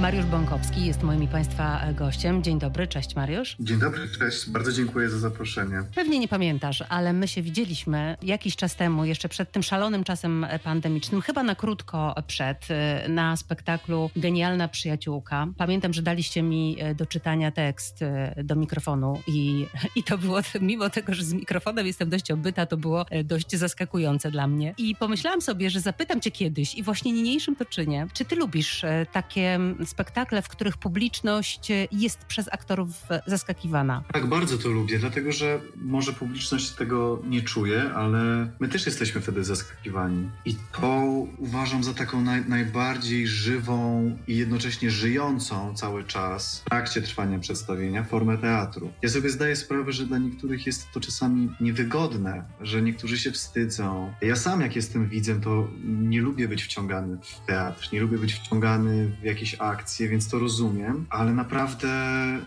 Mariusz Bąkowski jest moim i Państwa gościem. Dzień dobry, cześć Mariusz. Dzień dobry, cześć. Bardzo dziękuję za zaproszenie. Pewnie nie pamiętasz, ale my się widzieliśmy jakiś czas temu, jeszcze przed tym szalonym czasem pandemicznym, chyba na krótko przed, na spektaklu Genialna Przyjaciółka. Pamiętam, że daliście mi do czytania tekst do mikrofonu i, i to było, mimo tego, że z mikrofonem jestem dość obyta, to było dość zaskakujące dla mnie. I pomyślałam sobie, że zapytam cię kiedyś i właśnie niniejszym to czynię, czy ty lubisz takie spektakle, w których publiczność jest przez aktorów zaskakiwana. Tak, bardzo to lubię, dlatego że może publiczność tego nie czuje, ale my też jesteśmy wtedy zaskakiwani. I to uważam za taką naj, najbardziej żywą i jednocześnie żyjącą cały czas w trakcie trwania przedstawienia formę teatru. Ja sobie zdaję sprawę, że dla niektórych jest to czasami niewygodne, że niektórzy się wstydzą. Ja sam, jak jestem widzem, to nie lubię być wciągany w teatr, nie lubię być wciągany w jakieś akcje, więc to rozumiem, ale naprawdę,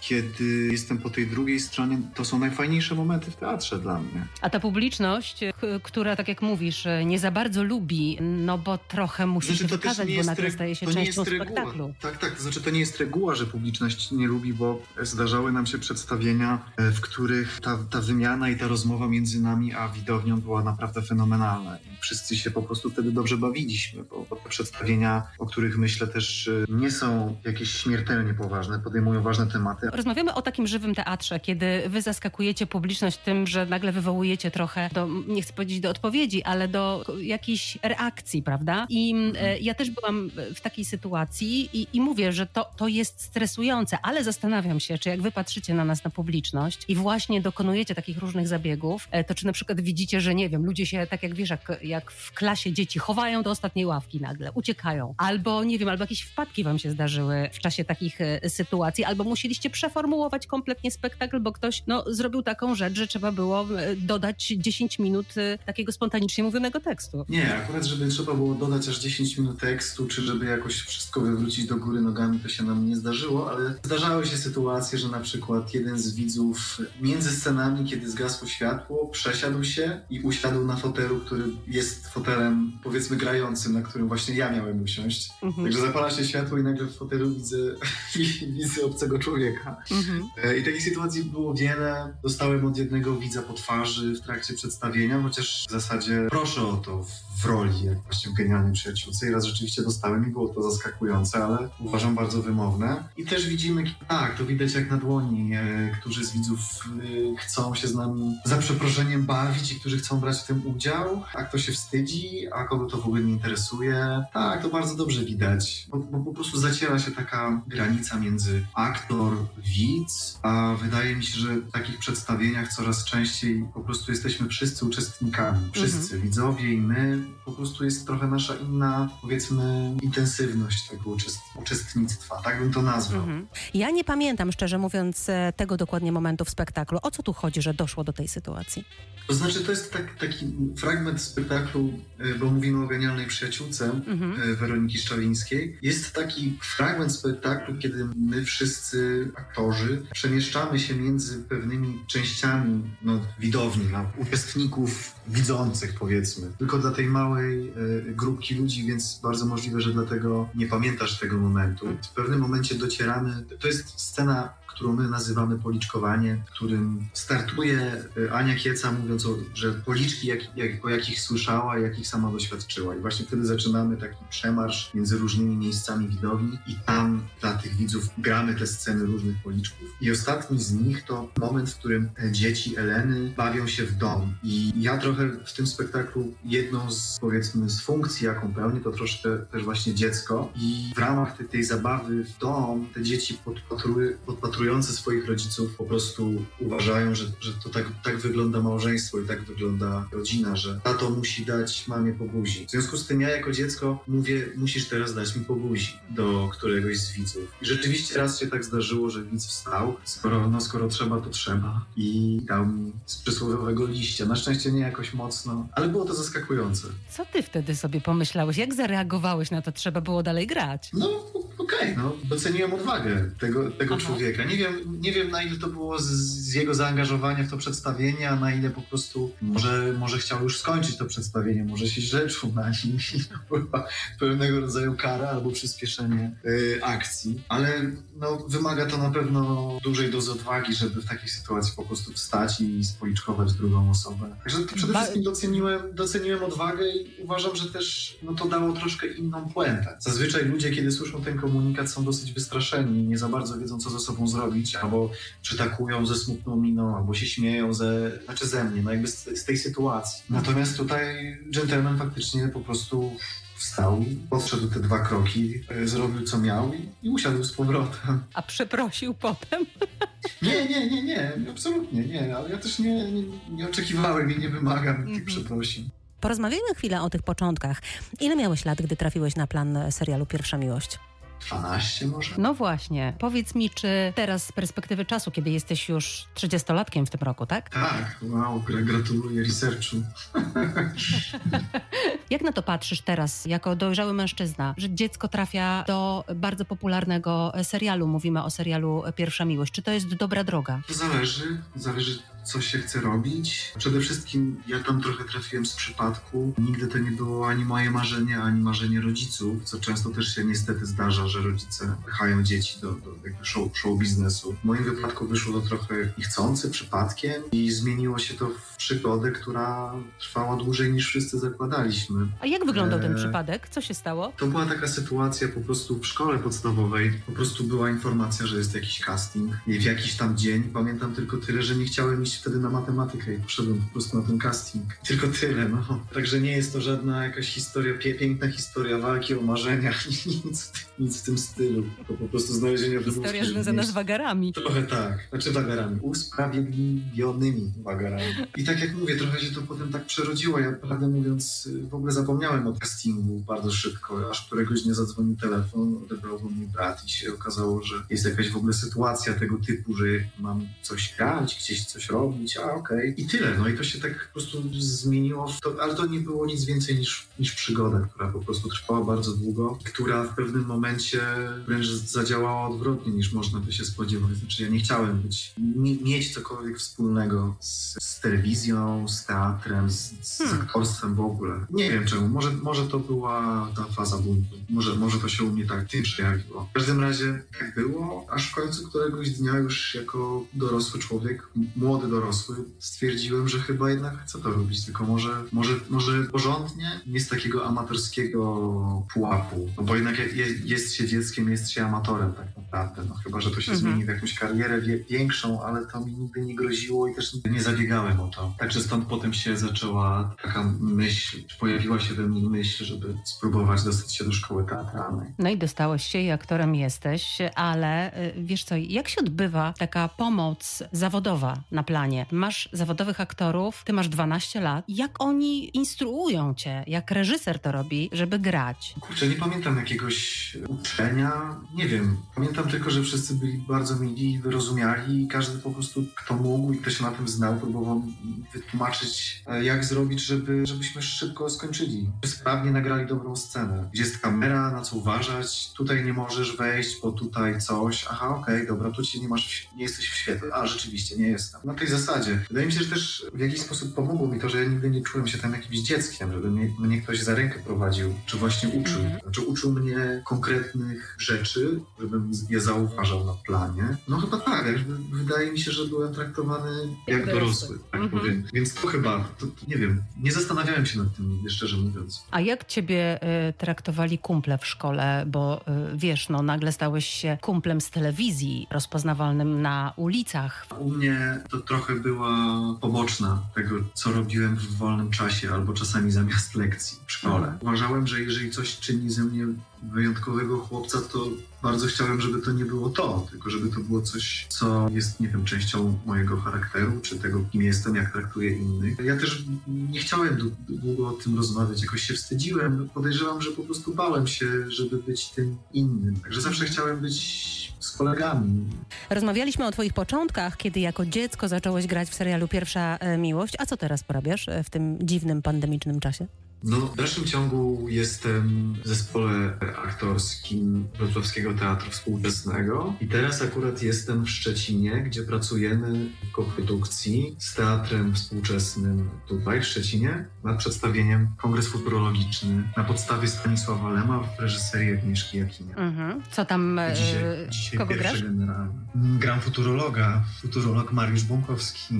kiedy jestem po tej drugiej stronie, to są najfajniejsze momenty w teatrze dla mnie. A ta publiczność, która, tak jak mówisz, nie za bardzo lubi, no bo trochę musi znaczy, się wykazać, bo nagle staje się częścią spektaklu. Tak, tak, to znaczy to nie jest reguła, że publiczność nie lubi, bo zdarzały nam się przedstawienia, e, w których ta, ta wymiana i ta rozmowa między nami a widownią była naprawdę fenomenalna. I wszyscy się po prostu wtedy dobrze bawiliśmy, bo, bo te przedstawienia, o których myślę też e, nie są jakieś śmiertelnie poważne, podejmują ważne tematy. Rozmawiamy o takim żywym teatrze, kiedy wy zaskakujecie publiczność tym, że nagle wywołujecie trochę do, nie chcę powiedzieć do odpowiedzi, ale do jakiejś reakcji, prawda? I mhm. e, ja też byłam w takiej sytuacji i, i mówię, że to, to jest stresujące, ale zastanawiam się, czy jak wy patrzycie na nas, na publiczność i właśnie dokonujecie takich różnych zabiegów, e, to czy na przykład widzicie, że nie wiem, ludzie się tak jak wiesz, jak, jak w klasie dzieci chowają do ostatniej ławki nagle, uciekają, albo nie wiem, albo jakieś wpadki wam się zdarzyły w czasie takich e, sytuacji, albo musieliście przeformułować kompletnie spektakl, bo ktoś no, zrobił taką rzecz, że trzeba było e, dodać 10 minut e, takiego spontanicznie mówionego tekstu. Nie, akurat żeby trzeba było dodać aż 10 minut tekstu, czy żeby jakoś wszystko wywrócić do góry nogami, to się nam nie zdarzyło, ale zdarzały się sytuacje, że na przykład jeden z widzów między scenami, kiedy zgasło światło, przesiadł się i usiadł na fotelu, który jest fotelem powiedzmy grającym, na którym właśnie ja miałem usiąść. Mhm. Także zapala się światło i nagle w fotelu widzę, widzę obcego człowieka. Mhm. E, I takich sytuacji było wiele. Dostałem od jednego widza po twarzy w trakcie przedstawienia, chociaż w zasadzie proszę o to w roli jak właśnie w Genialnej Przyjaciółce i raz rzeczywiście dostałem i było to zaskakujące, ale uważam bardzo wymowne. I też widzimy, tak, to widać jak na dłoni, e, którzy z widzów e, chcą się z nami za przeproszeniem bawić i którzy chcą brać w tym udział, a kto się wstydzi, a kogo to w ogóle nie interesuje. Tak, to bardzo dobrze widać, bo, bo po prostu zaciera się taka granica między aktor, widz, a wydaje mi się, że w takich przedstawieniach coraz częściej po prostu jesteśmy wszyscy uczestnikami. Wszyscy, mhm. widzowie i my. Po prostu jest trochę nasza inna, powiedzmy, intensywność tego uczestnictwa. Tak bym to nazwał. Mhm. Ja nie pamiętam, szczerze mówiąc, e, tego dokładnie momentu w spektaklu. O co tu chodzi, że doszło do tej sytuacji? To znaczy, to jest tak, taki fragment spektaklu, e, bo mówimy o genialnej przyjaciółce mhm. E, Weroniki Szczawińskiej. Jest taki fragment spektaklu, kiedy my wszyscy aktorzy przemieszczamy się między pewnymi częściami no, widowni, no, uczestników widzących powiedzmy. Tylko dla tej małej y, grupki ludzi, więc bardzo możliwe, że dlatego nie pamiętasz tego momentu. W pewnym momencie docieramy, to jest scena którą my nazywamy policzkowanie, w którym startuje y, Ania Kieca mówiąc, o, że policzki, jak, jak, o jakich słyszała, jakich sama doświadczyła. I właśnie wtedy zaczynamy taki przemarsz między różnymi miejscami widowni i tam dla tych widzów gramy te sceny różnych policzków. I ostatni z nich to moment, w którym dzieci Eleny bawią się w dom. I ja trochę w tym spektaklu jedną z, powiedzmy, z funkcji, jaką pełnię, to troszkę też właśnie dziecko. I w ramach tej, tej zabawy w dom te dzieci podpatrują, podpatrują obserwujący swoich rodziców po prostu uważają, że, że to tak, tak wygląda małżeństwo i tak wygląda rodzina, że tato musi dać mamie po buzi. W związku z tym ja jako dziecko mówię, musisz teraz dać mi po buzi do któregoś z widzów. I rzeczywiście raz się tak zdarzyło, że widz wstał, skoro, no, skoro trzeba, to trzeba i dał mi z przysłowiowego liścia. Na szczęście nie jakoś mocno, ale było to zaskakujące. Co ty wtedy sobie pomyślałeś? Jak zareagowałeś na to? Trzeba było dalej grać? No, okej, okay, no, doceniłem odwagę tego, tego człowieka. Nie wiem, nie wiem, na ile to było z, z, jego zaangażowania w to przedstawienie, a na ile po prostu może, może chciał już skończyć to przedstawienie, może się źle czuł na nim była pewnego rodzaju kara albo przyspieszenie y, akcji, ale no, wymaga to na pewno dużej dozy odwagi, żeby w takiej sytuacji po prostu wstać i spoliczkować drugą osobę. Także to przede wszystkim doceniłem, doceniłem odwagę i uważam, że też no, to dało troszkę inną puentę. Zazwyczaj ludzie, kiedy słyszą ten komunikat, są dosyć wystraszeni, nie za bardzo wiedzą, co ze sobą zrobić, albo przytakują ze smutną miną, albo się śmieją ze, znaczy ze mnie, no jakby z, z tej sytuacji. Natomiast tutaj gentleman faktycznie po prostu wstał, podszedł te dwa kroki, e, zrobił co miał i, i usiadł z powrotem. A przeprosił potem? Nie, nie, nie, nie, absolutnie nie, ale ja też nie, nie, nie oczekiwałem i nie wymagam tych mhm. przeprosin. Porozmawiajmy chwilę o tych początkach. Ile miałeś lat, gdy trafiłeś na plan serialu Pierwsza Miłość? 12 może? No właśnie. Powiedz mi, czy teraz z perspektywy czasu, kiedy jesteś już 30-latkiem w tym roku, tak? Tak, wow, gratuluję researchu. Jak na to patrzysz teraz, jako dojrzały mężczyzna, że dziecko trafia do bardzo popularnego serialu? Mówimy o serialu Pierwsza Miłość. Czy to jest dobra droga? Zależy. Zależy co się chce robić. Przede wszystkim ja tam trochę trafiłem z przypadku. Nigdy to nie było ani moje marzenie, ani marzenie rodziców, co często też się niestety zdarza, że rodzice pychają dzieci do, do jakby show, show biznesu. W moim wypadku wyszło to trochę niechcący, przypadkiem i zmieniło się to w przygodę, która trwała dłużej niż wszyscy zakładaliśmy. A jak wyglądał ten e... przypadek? Co się stało? To była taka sytuacja po prostu w szkole podstawowej. Po prostu była informacja, że jest jakiś casting w jakiś tam dzień. Pamiętam tylko tyle, że nie chciałem iść wtedy na matematykę i poszedłem po prostu na ten casting. Tylko tyle, no. Także nie jest to żadna jakaś historia, piękna historia walki o marzenia, nic, nic w tym stylu. To po prostu znalezienie Historia związana z wagarami. Trochę tak, znaczy wagarami. Usprawiedliwionymi wagarami. I tak jak mówię, trochę się to potem tak przerodziło. Ja prawdę mówiąc w ogóle zapomniałem o castingu bardzo szybko, aż któregoś dnia zadzwonił telefon, odebrał go mój brat i się okazało, że jest jakaś w ogóle sytuacja tego typu, że mam coś grać, gdzieś coś robić, robić, a okej. Okay. I tyle, no i to się tak po prostu zmieniło, to, ale to nie było nic więcej niż, niż przygoda, która po prostu trwała bardzo długo, która w pewnym momencie wręcz zadziałała odwrotnie niż można by się spodziewać. Znaczy ja nie chciałem być, mieć cokolwiek wspólnego z, z telewizją, z teatrem, z, z hmm. aktorstwem w ogóle. Nie wiem czemu, może, może to była ta faza buntu, może, może to się u mnie tak tym przejawiło. W każdym razie tak było, aż w końcu któregoś dnia już jako dorosły człowiek, młody dorosły, stwierdziłem, że chyba jednak chcę to robić, tylko może, może, może porządnie, nie z takiego amatorskiego pułapu, no bo jednak jest, się dzieckiem, jest się amatorem tak naprawdę, no chyba, że to się mhm. zmieni w jakąś karierę większą, ale to mi nigdy nie groziło i też nie zabiegałem o to. Także stąd potem się zaczęła taka myśl, pojawiła się we mnie myśl, żeby spróbować dostać się do szkoły teatralnej. No i dostałeś się i aktorem jesteś, ale y, wiesz co, jak się odbywa taka pomoc zawodowa na planie? Masz zawodowych aktorów, ty masz 12 lat. Jak oni instruują cię, jak reżyser to robi, żeby grać? Kurczę, nie pamiętam jakiegoś uczenia. Nie wiem. Pamiętam tylko, że wszyscy byli bardzo mili i wyrozumiali i każdy po prostu, kto mógł i kto się na tym znał, próbował wytłumaczyć, e, jak zrobić, żeby, żebyśmy szybko skończyli. Sprawnie nagrali dobrą scenę. Gdzie jest kamera, na co uważać, tutaj nie możesz wejść, bo tutaj coś. Aha, okej, okay, dobra, tu ci nie masz, nie jesteś w świetle. A, rzeczywiście, nie jestem. Na tej zasadzie zasadzie. Wydaje mi się, że też w jakiś sposób pomogło mi to, że ja nigdy nie czułem się tam jakimś dzieckiem, żeby mnie, mnie ktoś za rękę prowadził, czy właśnie uczył. Mhm. Znaczy uczył mnie konkretnych rzeczy, żebym je zauważał na planie. No chyba tak, wydaje mi się, że byłem traktowany jak dorosły, tak mhm. powiem. Więc to chyba, to, to, nie wiem, nie zastanawiałem się nad tym nigdy, szczerze mówiąc. A jak ciebie y, traktowali kumple w szkole? Bo y, wiesz, no nagle stałeś się kumplem z telewizji, rozpoznawalnym na ulicach. U mnie to trochę trochę była poboczna tego, co robiłem w wolnym czasie albo czasami zamiast lekcji w szkole. Mhm. Uważałem, że jeżeli coś czyni ze mnie wyjątkowego chłopca, to bardzo chciałem, żeby to nie było to, tylko żeby to było coś, co jest, nie wiem, częścią mojego charakteru, czy tego, kim jestem, jak traktuję innych. Ja też nie chciałem długo o tym rozmawiać, jakoś się wstydziłem. Podejrzewam, że po prostu bałem się, żeby być tym innym. Także zawsze chciałem być z kolegami. Rozmawialiśmy o Twoich początkach, kiedy jako dziecko zacząłeś grać w serialu Pierwsza e, Miłość. A co teraz porabiasz e, w tym dziwnym pandemicznym czasie? No, w dalszym ciągu jestem w zespole aktorskim Wrocławskiego Teatru Współczesnego i teraz akurat jestem w Szczecinie, gdzie pracujemy w koprodukcji z Teatrem Współczesnym tutaj w Szczecinie nad przedstawieniem Kongres Futurologiczny na podstawie Stanisława Lema w reżyserii Agnieszki Jakinia. Mhm. Co tam, e, Dzisiaj, dzisiaj kogo grasz? generalne. Gram futurologa, futurolog Mariusz Bąkowski.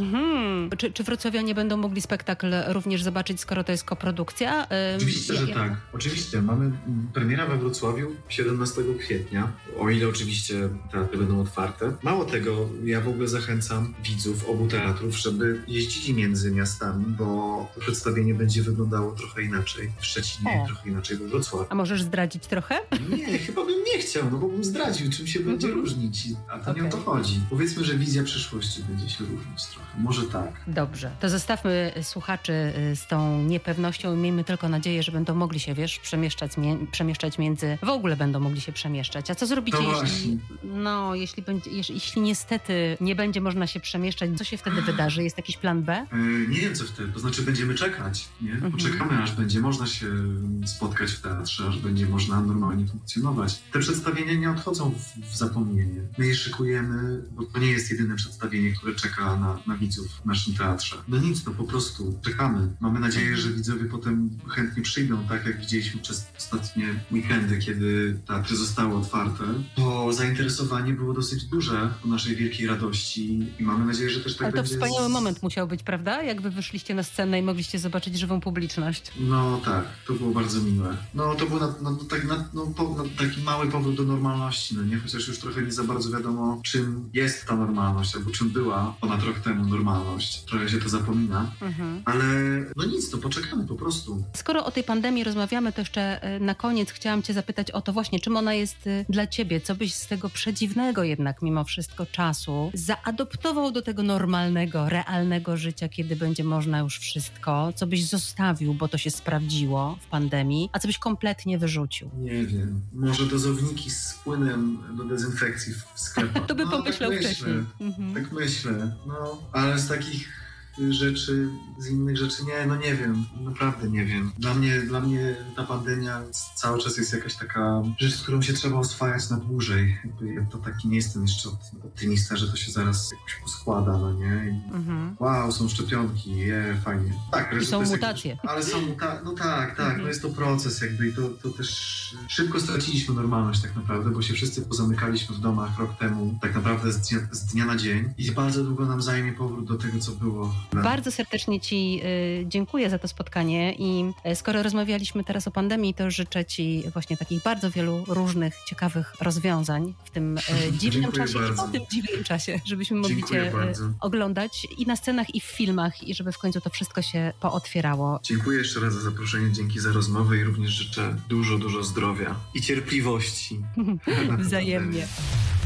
Mhm. Czy, czy wrocławianie będą mogli spektakl również zobaczyć, skoro to jest koprodukcja? Ym, Oczywiście, że ja- tak. Oczywiście. Mamy premiera we Wrocławiu 17 kwietnia, o ile oczywiście teatry będą otwarte. Mało tego, ja w ogóle zachęcam widzów obu teatrów, żeby jeździli między miastami, bo przedstawienie będzie wyglądało trochę inaczej w Szczecinie O. trochę inaczej we Wrocławiu. A możesz zdradzić trochę? Nie, chyba bym nie chciał, no bo bym zdradził, czym się będzie Mhm. różnić. A to nie o to chodzi. Powiedzmy, że wizja przyszłości będzie się różnić trochę. Może tak. Dobrze. To zostawmy słuchaczy y, z tą niepewnością i miejmy tylko nadzieję, że będą mogli się, wiesz, przemieszczać, mie- przemieszczać między... W ogóle będą mogli się przemieszczać. A co zrobicie, jeśli... No, jeśli, będzie, jeśli, niestety nie będzie można się przemieszczać, co się wtedy wydarzy? Jest jakiś plan B? E, Nie wiem, co wtedy. To znaczy, będziemy czekać, nie? Mhm. Poczekamy, aż będzie można się spotkać w teatrze, aż będzie można normalnie funkcjonować. Te przedstawienia nie odchodzą w, w zapomnienie. My je szykujemy, bo to nie jest jedyne przedstawienie, które czeka na, na widzów w naszym teatrze. No nic, no po prostu czekamy. Mamy nadzieję, że widzowie potem chętnie przyjdą, tak jak widzieliśmy przez ostatnie weekendy, kiedy teatry zostały otwarte. To zainteresowanie było dosyć duże po naszej wielkiej radości i mamy nadzieję, że też tak Ale to będzie wspaniały z- moment musiał być, prawda? Jakby wyszliście na scenę i mogliście zobaczyć żywą publiczność. No tak, to było bardzo miłe. No to był na, no, tak, na, no, po, taki mały powrót do normalności, no nie? Chociaż już trochę nie za bardzo wiadomo, czym jest ta normalność, albo czym była ponad rok temu normalność. Trochę się to zapomina, Mhm. ale no nic, to poczekamy po prostu. Skoro o tej pandemii rozmawiamy, to jeszcze e, na koniec chciałam Cię zapytać o to właśnie, czym ona jest e, dla Ciebie? Co byś z tego przedziwnego jednak mimo wszystko czasu zaadoptował do tego normalnego, realnego życia, kiedy będzie można już wszystko? Co byś zostawił, bo to się sprawdziło w pandemii, a co byś kompletnie wyrzucił? Nie wiem, może dozowniki z płynem do dezynfekcji w sklepach. To by no, pomyślał tak wcześniej. Myślę. Mhm. Tak myślę, no, ale z takich rzeczy, z innych rzeczy nie, no nie wiem, naprawdę nie wiem. Dla mnie, dla mnie ta pandemia cały czas jest jakaś taka rzecz, z którą się trzeba oswajać na dłużej. Ja to taki nie jestem jeszcze opty- optymista, że to się zaraz jakoś poskłada, no nie? I Mhm. Wow, są szczepionki, je, fajnie. Tak, I są mutacje. Jakiś, ale są muta- no tak, tak, Mhm. no jest to proces jakby i to, to też szybko straciliśmy normalność tak naprawdę, bo się wszyscy pozamykaliśmy w domach rok temu, tak naprawdę z dnia, z dnia na dzień i bardzo długo nam zajmie powrót do tego, co było. Bardzo serdecznie Ci y, dziękuję za to spotkanie i y, skoro rozmawialiśmy teraz o pandemii, to życzę Ci właśnie takich bardzo wielu różnych, ciekawych rozwiązań w tym y, dziwnym czasie i bardzo. po tym dziwnym czasie, żebyśmy mogli Dziękuję Cię bardzo. oglądać i na scenach, i w filmach i żeby w końcu to wszystko się pootwierało. Dziękuję jeszcze raz za zaproszenie, dzięki za rozmowę i również życzę dużo, dużo zdrowia i cierpliwości. Wzajemnie.